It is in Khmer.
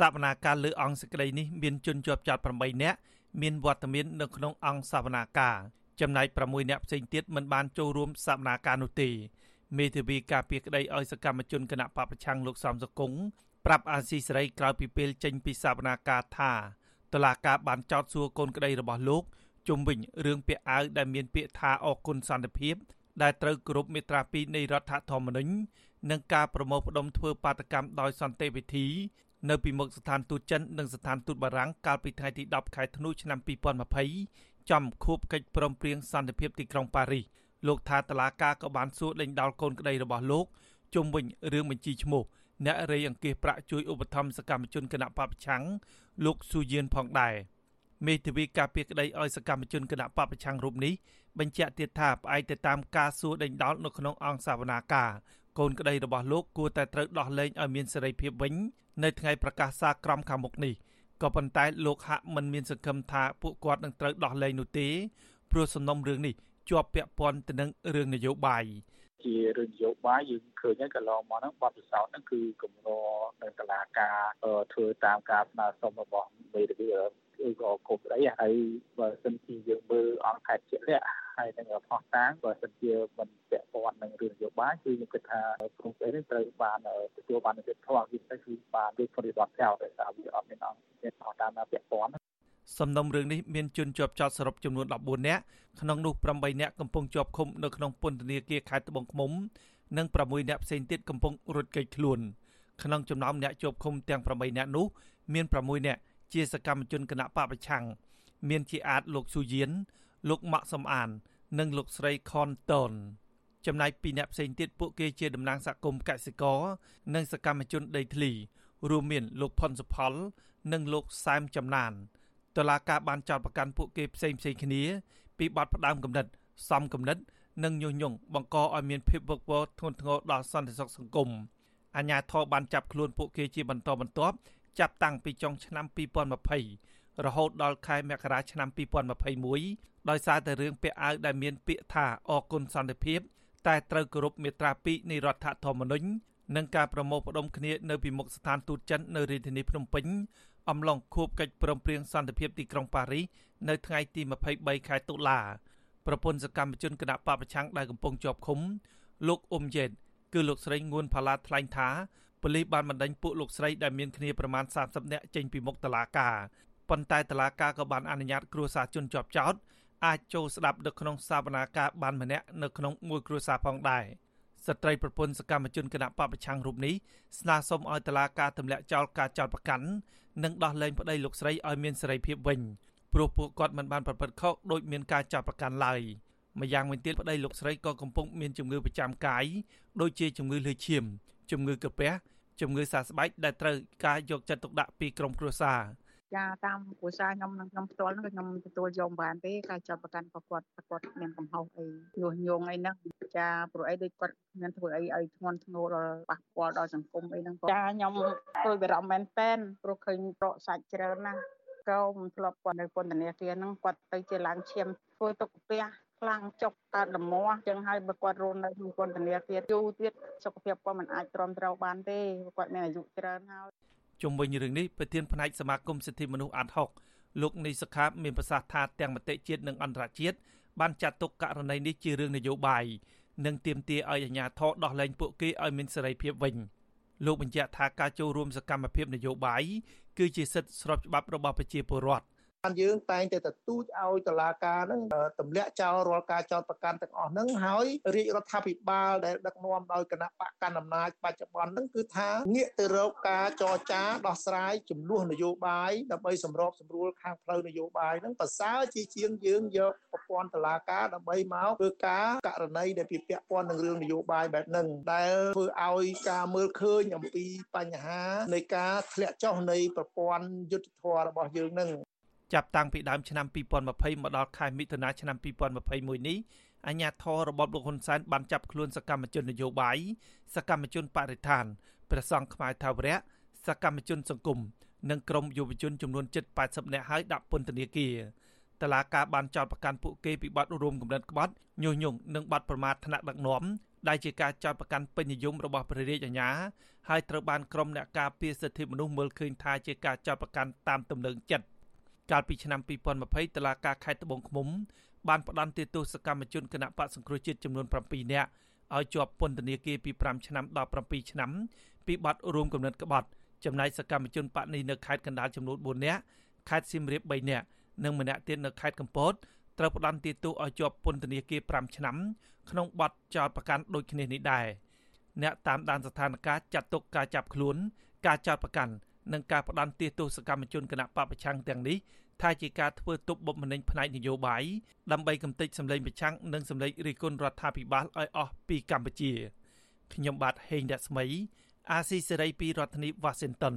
សវនាការលើអង្គសេចក្តីនេះមានជនជាប់ចោត8នាក់មានវត្តមាននៅក្នុងអង្គសវនាការចំណែក6នាក់ផ្សេងទៀតមិនបានចូលរួមសវនាការនោះទេមេធាវីការពារក្តីឲ្យសកម្មជនគណៈបពប្រឆាំងលោកសំសកុងប្រាប់អាស៊ីសេរីក្រោយពីពេលចេញពីសវនាការថាតឡាការបានចោទសួរកូនក្តីរបស់លោកជុំវិញរឿងពាក់អាវដែលមានពាក្យថាអគុណសន្តិភាព ដែលត្រូវគោរពមេត្រា2នៃរដ្ឋធម្មនុញ្ញនិងការប្រមូលផ្ដុំធ្វើបាតកម្មដោយសន្តិវិធី នៅពីមុខស្ថានទូតចិននិងស្ថានទូតបារាំងកាលពីថ្ងៃទី10ខែធ្នូឆ្នាំ2020ចំខួបកិច្ចព្រមព្រៀងសន្តិភាពទីក្រុងប៉ារីសលោកថាតឡាកាក៏បានសួរដេញដោលកូនក្តីរបស់លោកជុំវិញរឿងបញ្ជីឈ្មោះអ្នករៃអង្គាសប្រាក់ជួយឧបត្ថម្ភសកម្មជនគណៈបពប្រឆាំងលោកស៊ូយៀនផងដែរមេធាវីការពារក្តីឲ្យសកម្មជនគណៈបពប្រឆាំងរូបនេះបញ្ជាក់ទៀតថាផ្អែកទៅតាមការសួរដេញដោលនៅក្នុងអង្គសាវនាការ កូនក្តីរបស់លោកគួរតែត្រូវដោះលែងឲ្យមានសេរីភាពវិញនៅថ្ងៃប្រកាសសារក្រមខាងមុខនេះក៏ប៉ុន្តែលោកហាក់មិនមានសង្ឃឹមថាពួកគាត់នឹងត្រូវដោះលែងនោះទេព្រោះសំណុំរឿងនេះជាប់ពាក់ព័ន្ធទៅនឹងរឿងនយោបាយជារឿងនយោបាយយើងឃើញហើយកន្លងមកហ្នឹងបទពិសោធន៍ហ្នឹងគឺគម្រនៅតឡាការធ្វើតាមការស្នើសុំរបស់ មេធាវីឬក៏គប់អីហើយបើសិនជាយើងមើលអង្គខេត្តជាក់លាក់ហើយនឹងផោះតាងបើសិនជាមិនពាក់ព័ន្ធនឹងរឿងនយោបាយគឺខ្ញុំគិតថាក្រុមស្អីនេះត្រូវបានទទួលបាននូវធម៌វាទៅគឺបានដូចប្រតិបត្តិចោលតែថាវាអត់មានអង្គមានផោះតាងណាពាក់ព័ន្ធសំណុំរឿងនេះមានជនជាប់ចោតសរុបចំនួន14នាក់ក្នុងនោះ8នាក់កំពុងជាប់ឃុំនៅក្នុងពន្ធនាគារខេត្តត្បូងឃ្មុំនិង6នាក់ផ្សេងទៀតកំពុងរត់គេចខ្លួនក្នុងចំណោមអ្នកជាប់ឃុំទាំង8នាក់នោះមាន6នាក់ ជាសកម្មជនគណៈបពប្រឆាំងមានជាអាចលោកស៊ូយៀនលោកម៉ាក់សំអាន និងលោកស្រីខនតនចំណែកពីរអ្នកផ្សេងទៀតពួកគេជាតំណាងសហគមន៍កសិករនិងសកម្មជនដីធ្លី រួមមានលោកផុនសុផល និងលោកសែមចំណានតឡាការបានចោទប្រកាន់ពួកគេផ្សេងផ្សេងគ្នា ពីបទផ្ដាំកំណត់សំកំណត់និងញុះញង់បង្កឲ្យមានភាពវឹកវរធ្ងន់ធ្ងរដល់សន្តិសុខសង្គមអាជ្ញាធរបានចាប់ខ្លួនពួកគេជាបន្តបន្ទាប់ ចាប់តាំងពីចុងឆ្នាំ2020រហូតដល់ខែមករាឆ្នាំ2021ដោយសារតែរឿងពាក់អាវដែលមានពាក្យថាអគុណសន្តិភាព តែត្រូវគោរពមាត្រា2នៃរដ្ឋធម្មនុញ្ញនិងការប្រមូលផ្ដុំគ្នានៅពីមុខស្ថានទូតចិននៅរាជធានីភ្នំពេញអំឡុងខួបកិច្ចព្រមព្រៀងសន្តិភាពទីក្រុងប៉ារីសនៅថ្ងៃទី23ខែតុលាប្រពន្ធសកម្មជនគណៈបពប្រឆាំងដែលកំពុងជាប់ឃុំលោកអ៊ុំយេតគឺលោកស្រីងួនផាឡាថ្លែងថា ប៉ូលីសបានបណ្ដេញពួកលោកស្រីដែលមានគ្នាប្រមាណ30នាក់ចេញពីមុខតុលាការប៉ុន្តែតុលាការក៏បានអនុញ្ញាតគ្រួសារជនជាប់ចោតអាចចូលស្ដាប់នៅក្នុងសវនាការបានម្នាក់នៅក្នុងមួយគ្រួសារផងដែរស្ត្រីប្រពន្ធសកម្មជនគណៈបពប្រឆាំងរូបនេះស្នើសុំឲ្យតុលាការទម្លាក់ចោលការចោទប្រកាន់និងដោះលែងប្តីលោកស្រីឲ្យមានសេរីភាពវិញព្រោះពួកគាត់មិនបានប្រព្រឹត្តខុសដោយមានការចោទប្រកាន់ឡើយម្យ៉ាងវិញទៀតប្តីលោកស្រីក៏កំពុងមានជំងឺប្រចាំកាយដូចជាជំងឺលើឈាម ជំងឺកាពះជំងឺសើស្បែកដែលត្រូវការយកចិត្តទុកដាក់ពីក្រុមគ្រួសារចាតាមគ្រួសារខ្ញុំនិងខ្ញុំផ្ទាល់ហ្នឹងខ្ញុំទទួលយកមិនបានទេការចាប់ប្រកាន់របស់គាត់គាត់មានកំហុសអីញុះញង់អីហ្នឹងចាព្រោះអីដូចគាត់មានធ្វើអីឲ្យធ្ងន់ធ្ងរដល់ប៉ះពាល់ដល់សង្គមអីហ្នឹងចាខ្ញុំព្រួយបារម្ភមែនតែនព្រោះឃើញប្រកសាច់ច្រើនណាស់កោមិនធ្លាប់គាត់នៅពន្ធនាគារហ្នឹងគាត់ទៅជាឡើងឈាម ធ្វើទុកផ្ទះខ្លាំងចុកកើតលមាស់ចឹងហើយបើគាត់រស់នៅក្នុងពន្ធនាគារយូរទៀតសុខភាពគាត់មិនអាចទ្រាំទ្របានទេគាត់មានអាយុច្រើនហើយជុំវិញរឿងនេះប្រធានផ្នែកសមាគមសិទ្ធិមនុស្សអាត់ហុកលោកនីសខាមានប្រសាសន៍ថាទាំងមតិជាតិនិងអន្តរជាតិបានចាត់ទុកករណីនេះជារឿងនយោបាយនិងទាមទារឲ្យអាជ្ញាធរដោះលែងពួកគេឲ្យមានសេរីភាពវិញលោកបញ្ជាក់ថាការចូលរួមសកម្មភាពនយោបាយគឺជាសិទ្ធិស្របច្បាប់របស់ប្រជាពលរដ្ឋបា នយើងតែងតែទទូចឲ្យតុលាការហ្នឹងទម្លាក់ចោលរាល់ការចោទប្រកាន់ទាំងអស់ហ្នឹងហើយរាជរដ្ឋាភិបាលដែលដឹកនាំដោយគណៈបកកណ្ដាលអំណាចបច្ចុប្បន្នហ្នឹងគឺថាងាកទៅរកការចរចាដោះស្រាយចំនួននយោបាយដើម្បីសម្របសម្រួលខាងផ្លូវនយោបាយហ្នឹងប្រសើរជាជាងយើងយកប្រព័ន្ធតុលាការដើម្បីមកធ្វើការករណីដែលពាក់ព័ន្ធនឹងរឿងនយោបាយបែបហ្នឹងដែលធ្វើឲ្យការមើលឃើញអំពីបញ្ហានៃការធ្លាក់ចុះនៃប្រព័ន្ធយុត្តិធម៌របស់យើងហ្នឹង ចាប់តាំងពីដើមឆ្នាំ2020មកដល់ខែមិថុនាឆ្នាំ2021នេះអាជ្ញាធររបបលោកហ៊ុនសែនបានចាប់ខ្លួនសកម្មជននយោបាយសកម្មជនបរិស្ថានព្រះសង្ឃខ្មែរថាវរៈសកម្មជនសង្គមនិងក្រុមយុវជនចំនួនជិត80នាក់ហើយដាក់ពន្ធនាគារតឡាការបានចោទប្រកាន់ពួកគេពីបទរួមគំនិតក្បត់ញុះញង់និងបទប្រមាថថ្នាក់ដឹកនាំដែលជាការចោទប្រកាន់ពេញនិយមរបស់ព្រះរាជអាជ្ញាហើយត្រូវបានក្រុមអ្នកការពារសិទ្ធិមនុស្សមើលឃើញថាជាការចោទប្រកាន់តាមទំនឹងចិត្ត កាលពីឆ្នាំ2020តឡាការខេត្តត្បូងឃ្មុំបានផ្ដន្ទាទោសកម្មជនគណៈបកសង្គ្រោះជាតិចំនួន7នាក់ឲ្យជាប់ពន្ធនាគារពី5ឆ្នាំដល់7ឆ្នាំ ពីបទរួមគំនិតក្បត់ចំណែកសកម្មជនបកនេះនៅខេត្តកណ្ដាលចំនួន4នាក់ខេត្តសៀមរាប3នាក់និងម្នាក់ទៀតនៅខេត្តកំពតត្រូវផ្ដន្ទាទោសឲ្យជាប់ពន្ធនាគារ5ឆ្នាំ ក្នុងបទចោទប្រកាន់ដូចគ្នានេះដែរអ្នកតាមដានស្ថានភាពចាត់ទុកការចាប់ខ្លួន ការចោទប្រកាន់ និងការផ្ដន្ទាទោសកម្មជនគណៈបពប្រឆាំងទាំងនេះថាជាការធ្វើទុកបុកម្នេញផ្នែកនយោបាយដើម្បីកំទេចសម្លេងប្រឆាំងនិងសម្លេងរិះគន់រដ្ឋាភិបាលឲ្យអស់ពីកម្ពុជាខ្ញុំបាទហេងរស្មី អាស៊ីសេរីពីរដ្ឋធានី Washington